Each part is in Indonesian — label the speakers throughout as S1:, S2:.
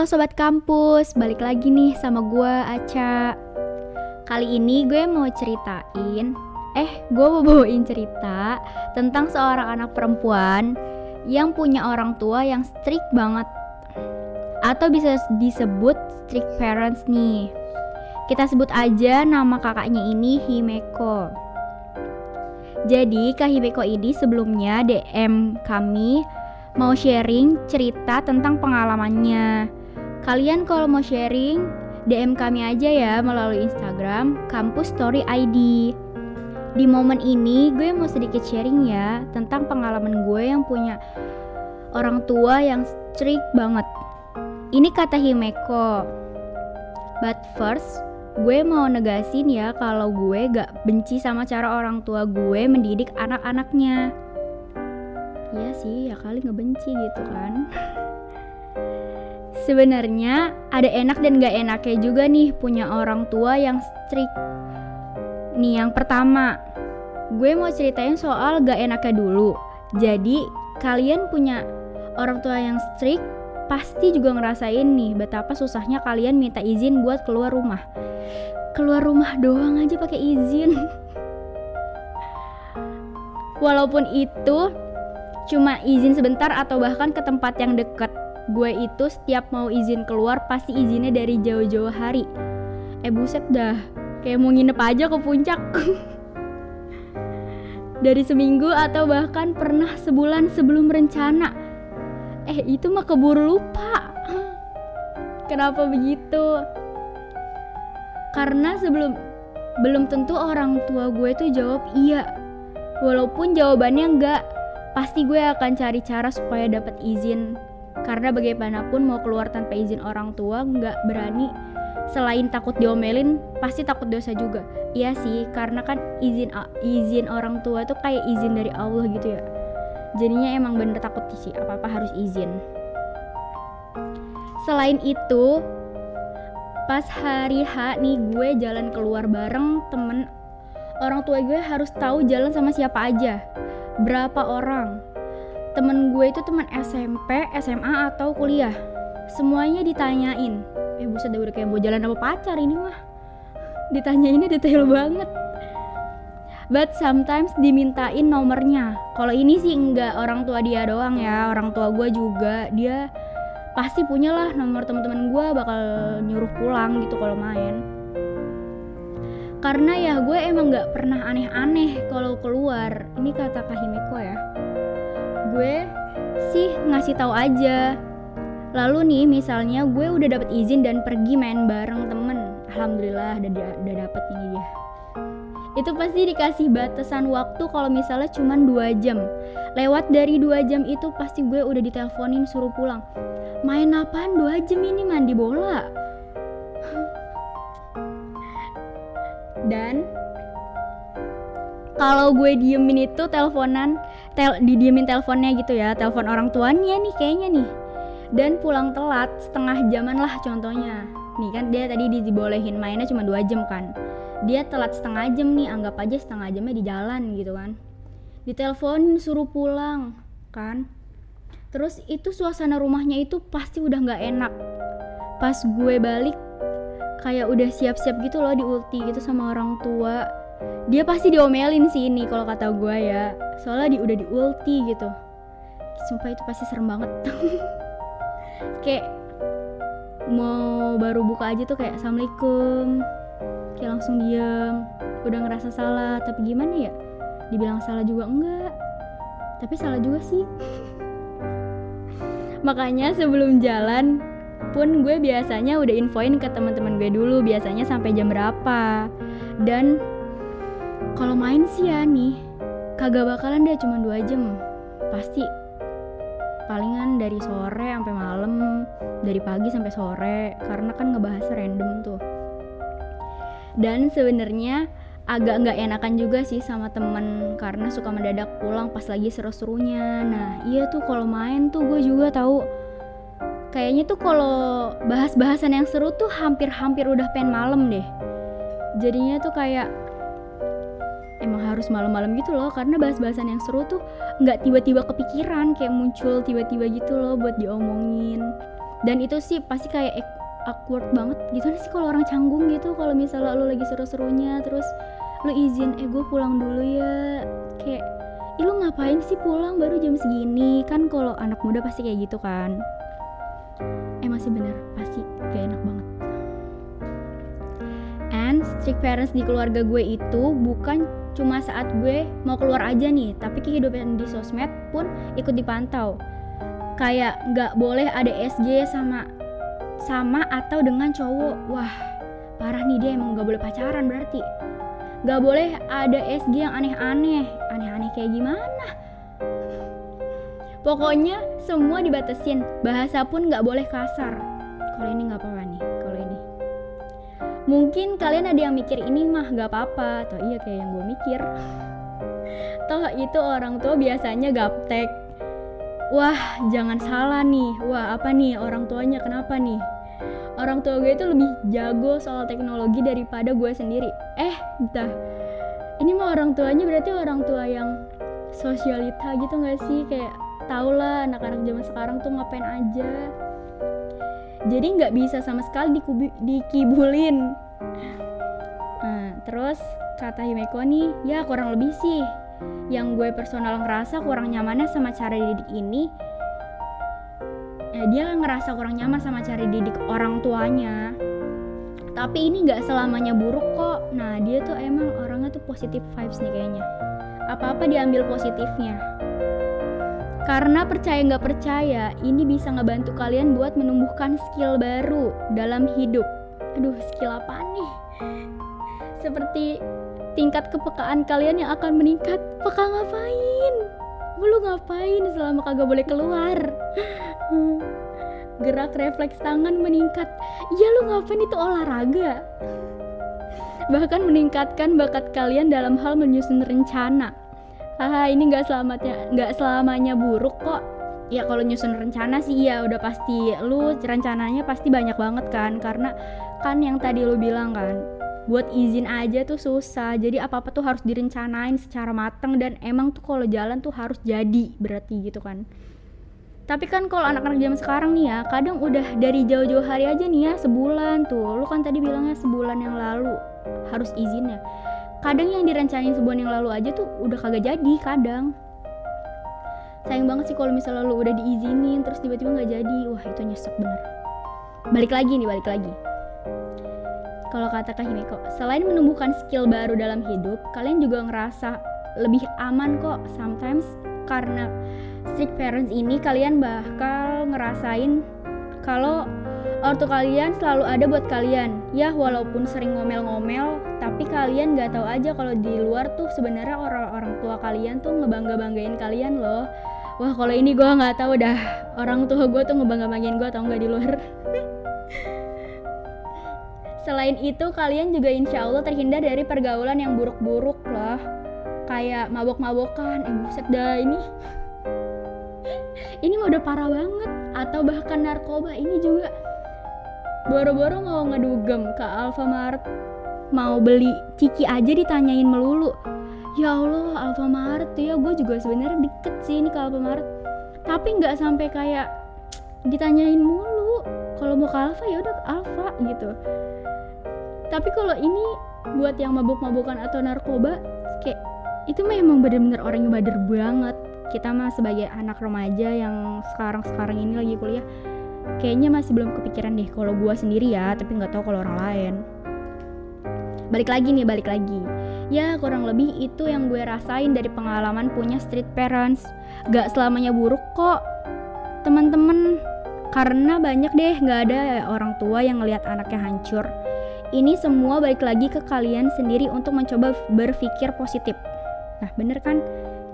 S1: Halo sobat kampus, balik lagi nih sama gue Aca. Kali ini gue mau ceritain, eh gue mau bawain cerita tentang seorang anak perempuan yang punya orang tua yang strict banget atau bisa disebut strict parents nih. Kita sebut aja nama kakaknya ini Himeko. Jadi Kak Himeko ini sebelumnya DM kami mau sharing cerita tentang pengalamannya. Kalian kalau mau sharing, DM kami aja ya melalui Instagram Kampus Story ID. Di momen ini gue mau sedikit sharing ya tentang pengalaman gue yang punya orang tua yang strict banget. Ini kata Himeko. But first, gue mau negasin ya kalau gue gak benci sama cara orang tua gue mendidik anak-anaknya Iya sih ya kali ngebenci gitu kan Sebenarnya ada enak dan gak enaknya juga nih punya orang tua yang strict. Nih yang pertama Gue mau ceritain soal gak enaknya dulu. Jadi kalian punya orang tua yang strict Pasti juga ngerasain nih betapa susahnya kalian minta izin buat keluar rumah. Keluar rumah doang aja pakai izin. Walaupun itu cuma izin sebentar atau bahkan ke tempat yang deket. Gue itu setiap mau izin keluar pasti izinnya dari jauh-jauh hari. Eh buset dah, kayak mau nginep aja ke puncak. dari seminggu atau bahkan pernah sebulan sebelum rencana. Eh itu mah keburu lupa. Kenapa begitu? Karena sebelum belum tentu orang tua gue tuh jawab iya. Walaupun jawabannya enggak, pasti gue akan cari cara supaya dapat izin karena bagaimanapun mau keluar tanpa izin orang tua nggak berani. Selain takut diomelin pasti takut dosa juga. Iya sih karena kan izin izin orang tua itu kayak izin dari Allah gitu ya. Jadinya emang bener takut sih apa apa harus izin. Selain itu pas hari H nih gue jalan keluar bareng temen. Orang tua gue harus tahu jalan sama siapa aja. Berapa orang temen gue itu teman SMP, SMA atau kuliah. Semuanya ditanyain. Eh buset udah kayak mau jalan apa pacar ini mah? Ditanyainnya detail banget. But sometimes dimintain nomornya. Kalau ini sih enggak orang tua dia doang ya orang tua gue juga. Dia pasti punya lah nomor teman-teman gue bakal nyuruh pulang gitu kalau main. Karena ya gue emang nggak pernah aneh-aneh kalau keluar. Ini kata Kahimeko ya gue sih ngasih tahu aja. Lalu nih misalnya gue udah dapet izin dan pergi main bareng temen. Alhamdulillah udah udah dapet nih dia. Itu pasti dikasih batasan waktu kalau misalnya cuma dua jam. Lewat dari dua jam itu pasti gue udah diteleponin suruh pulang. Main apaan dua jam ini mandi bola? Dan kalau gue diemin itu teleponan tel didiemin teleponnya gitu ya telepon orang tuanya nih kayaknya nih. Dan pulang telat setengah jaman lah contohnya. Nih kan dia tadi dibolehin mainnya cuma dua jam kan. Dia telat setengah jam nih anggap aja setengah jamnya di jalan gitu kan. Ditelepon suruh pulang kan. Terus itu suasana rumahnya itu pasti udah nggak enak. Pas gue balik kayak udah siap-siap gitu loh di ulti gitu sama orang tua dia pasti diomelin sih ini kalau kata gue ya. Soalnya di udah di ulti gitu. Sumpah itu pasti serem banget. Kayak mau baru buka aja tuh kayak assalamualaikum. Kayak langsung diem. Udah ngerasa salah tapi gimana ya? Dibilang salah juga enggak. Tapi salah juga sih. Makanya sebelum jalan pun gue biasanya udah infoin ke teman-teman gue dulu biasanya sampai jam berapa. Dan kalau main sih ya nih kagak bakalan deh cuma dua jam. Pasti. Palingan dari sore sampai malam dari pagi sampai sore karena kan ngebahas random tuh. Dan sebenarnya agak nggak enakan juga sih sama temen karena suka mendadak pulang pas lagi seru-serunya. Nah iya tuh kalau main tuh gue juga tahu. Kayaknya tuh kalau bahas-bahasan yang seru tuh hampir-hampir udah pengen malam deh. Jadinya tuh kayak harus malam-malam gitu loh karena bahas-bahasan yang seru tuh nggak tiba-tiba kepikiran kayak muncul tiba-tiba gitu loh buat diomongin. Dan itu sih pasti kayak awkward banget. Gitu sih kalau orang canggung gitu kalau misalnya lu lagi seru-serunya terus lu izin eh gue pulang dulu ya. Kayak Ih, lu ngapain sih pulang? Baru jam segini. Kan kalau anak muda pasti kayak gitu kan. Eh masih bener strict parents di keluarga gue itu bukan cuma saat gue mau keluar aja nih tapi kehidupan di sosmed pun ikut dipantau. Kayak nggak boleh ada SG sama sama atau dengan cowok. Wah parah nih dia emang nggak boleh pacaran berarti. Nggak boleh ada SG yang aneh-aneh. Aneh-aneh kayak gimana? Pokoknya semua dibatasin. Bahasa pun nggak boleh kasar. Kalau ini nggak apa-apa nih mungkin kalian ada yang mikir ini mah nggak apa-apa. Atau iya kayak yang gue mikir. Toh itu orang tua biasanya gaptek. Wah jangan salah nih. Wah apa nih? Orang tuanya kenapa nih? Orang tua gue itu lebih jago soal teknologi daripada gue sendiri. Eh entah. Ini mah orang tuanya berarti orang tua yang sosialita gitu gak sih? Kayak tau lah anak-anak zaman sekarang tuh ngapain aja jadi nggak bisa sama sekali dikubi, dikibulin. Nah terus kata Himeko nih ya kurang lebih sih. Yang gue personal ngerasa kurang nyamannya sama cara didik ini eh, dia ngerasa kurang nyaman sama cara didik orang tuanya. Tapi ini nggak selamanya buruk kok. Nah dia tuh emang orangnya tuh positif vibes nih kayaknya. Apa-apa diambil positifnya karena percaya nggak percaya ini bisa ngebantu kalian buat menumbuhkan skill baru dalam hidup. Aduh skill apa nih? Seperti tingkat kepekaan kalian yang akan meningkat. Peka ngapain? Lu ngapain selama kagak boleh keluar? Gerak refleks tangan meningkat. Ya lu ngapain? Itu olahraga. Bahkan meningkatkan bakat kalian dalam hal menyusun rencana haha ini nggak selamatnya nggak selamanya buruk kok. Ya kalau nyusun rencana sih ya udah pasti lu rencananya pasti banyak banget kan karena kan yang tadi lu bilang kan buat izin aja tuh susah. Jadi apa apa tuh harus direncanain secara matang dan emang tuh kalau jalan tuh harus jadi berarti gitu kan. Tapi kan kalau anak-anak zaman sekarang nih ya kadang udah dari jauh-jauh hari aja nih ya sebulan tuh. Lu kan tadi bilangnya sebulan yang lalu harus izin ya kadang yang direncanain sebulan yang lalu aja tuh udah kagak jadi kadang. Sayang banget sih kalau misalnya lu udah diizinin terus tiba-tiba nggak jadi. Wah itu nyesek bener. Balik lagi nih balik lagi. Kalau kata Kak Himeko, selain menumbuhkan skill baru dalam hidup, kalian juga ngerasa lebih aman kok sometimes karena strict parents ini kalian bakal ngerasain kalau ortu kalian selalu ada buat kalian. Ya walaupun sering ngomel-ngomel, tapi kalian gak tahu aja kalau di luar tuh sebenarnya orang-orang tua kalian tuh ngebangga-banggain kalian loh. Wah kalau ini gue nggak tahu dah orang tua gue tuh ngebangga-banggain gue atau nggak di luar. Selain itu, kalian juga insya Allah terhindar dari pergaulan yang buruk-buruk loh. Kayak mabok-mabokan, eh buset dah ini. ini udah parah banget. Atau bahkan narkoba ini juga. Boro-boro mau ngedugem ke Alfamart. Mau beli ciki aja ditanyain melulu. Ya Allah, Alfamart ya gue juga sebenarnya deket sih ini ke Alfamart. Tapi nggak sampai kayak ditanyain mulu. Kalau mau ke Alfa ya udah Alfa gitu tapi kalau ini buat yang mabuk-mabukan atau narkoba kayak itu memang bener-bener orang yang bader banget kita mah sebagai anak remaja yang sekarang-sekarang ini lagi kuliah kayaknya masih belum kepikiran deh kalau gua sendiri ya tapi nggak tahu kalau orang lain. Balik lagi nih balik lagi. Ya kurang lebih itu yang gue rasain dari pengalaman punya street parents. Gak selamanya buruk kok teman-teman. Karena banyak deh nggak ada orang tua yang ngelihat anaknya hancur. Ini semua balik lagi ke kalian sendiri untuk mencoba berpikir positif. Nah, bener kan?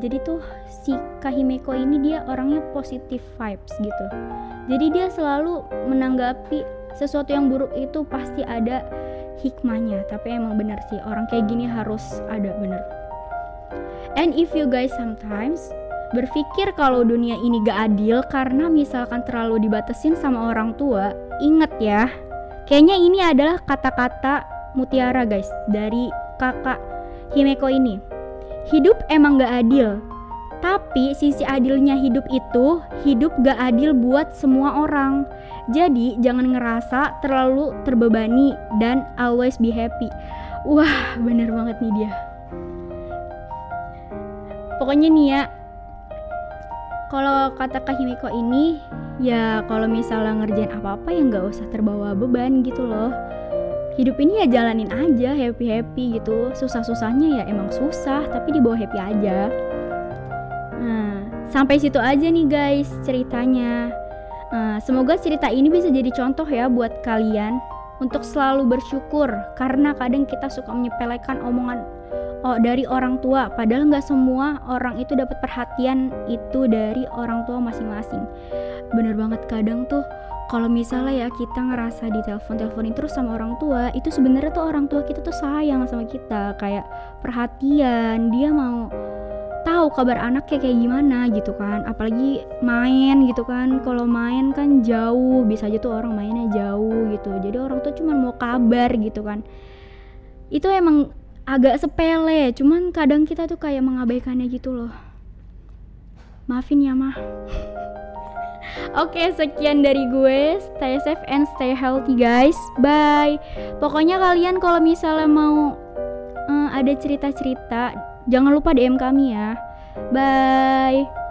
S1: Jadi tuh si Kahimeko ini dia orangnya positif vibes gitu. Jadi dia selalu menanggapi sesuatu yang buruk itu pasti ada hikmahnya. Tapi emang bener sih orang kayak gini harus ada bener. And if you guys sometimes berpikir kalau dunia ini gak adil karena misalkan terlalu dibatasin sama orang tua, inget ya, Kayaknya ini adalah kata-kata mutiara guys dari kakak Himeko ini. Hidup emang gak adil, Tapi sisi adilnya hidup itu hidup gak adil buat semua orang. Jadi jangan ngerasa terlalu terbebani dan always be happy. Wah, bener banget nih dia. Pokoknya nih ya, kalau kata Kak Himiko ini, ya kalau misalnya ngerjain apa-apa ya nggak usah terbawa beban gitu loh. Hidup ini ya jalanin aja happy-happy gitu. Susah-susahnya ya emang susah, tapi dibawa happy aja. Nah, sampai situ aja nih guys ceritanya. Nah, semoga cerita ini bisa jadi contoh ya buat kalian untuk selalu bersyukur karena kadang kita suka menyepelekan omongan oh dari orang tua padahal nggak semua orang itu dapat perhatian itu dari orang tua masing-masing bener banget kadang tuh kalau misalnya ya kita ngerasa di telepon teleponin terus sama orang tua itu sebenarnya tuh orang tua kita tuh sayang sama kita. Kayak perhatian dia mau tahu kabar anaknya kayak gimana gitu kan. Apalagi main gitu kan. Kalau main kan jauh bisa aja tuh orang mainnya jauh gitu. Jadi orang tuh cuma mau kabar gitu kan. Itu emang agak sepele cuman kadang kita tuh kayak mengabaikannya gitu loh. Maafin ya mah Oke, sekian dari gue. Stay safe and stay healthy, guys. Bye. Pokoknya kalian kalau misalnya mau uh, ada cerita-cerita Jangan lupa DM kami ya. Bye.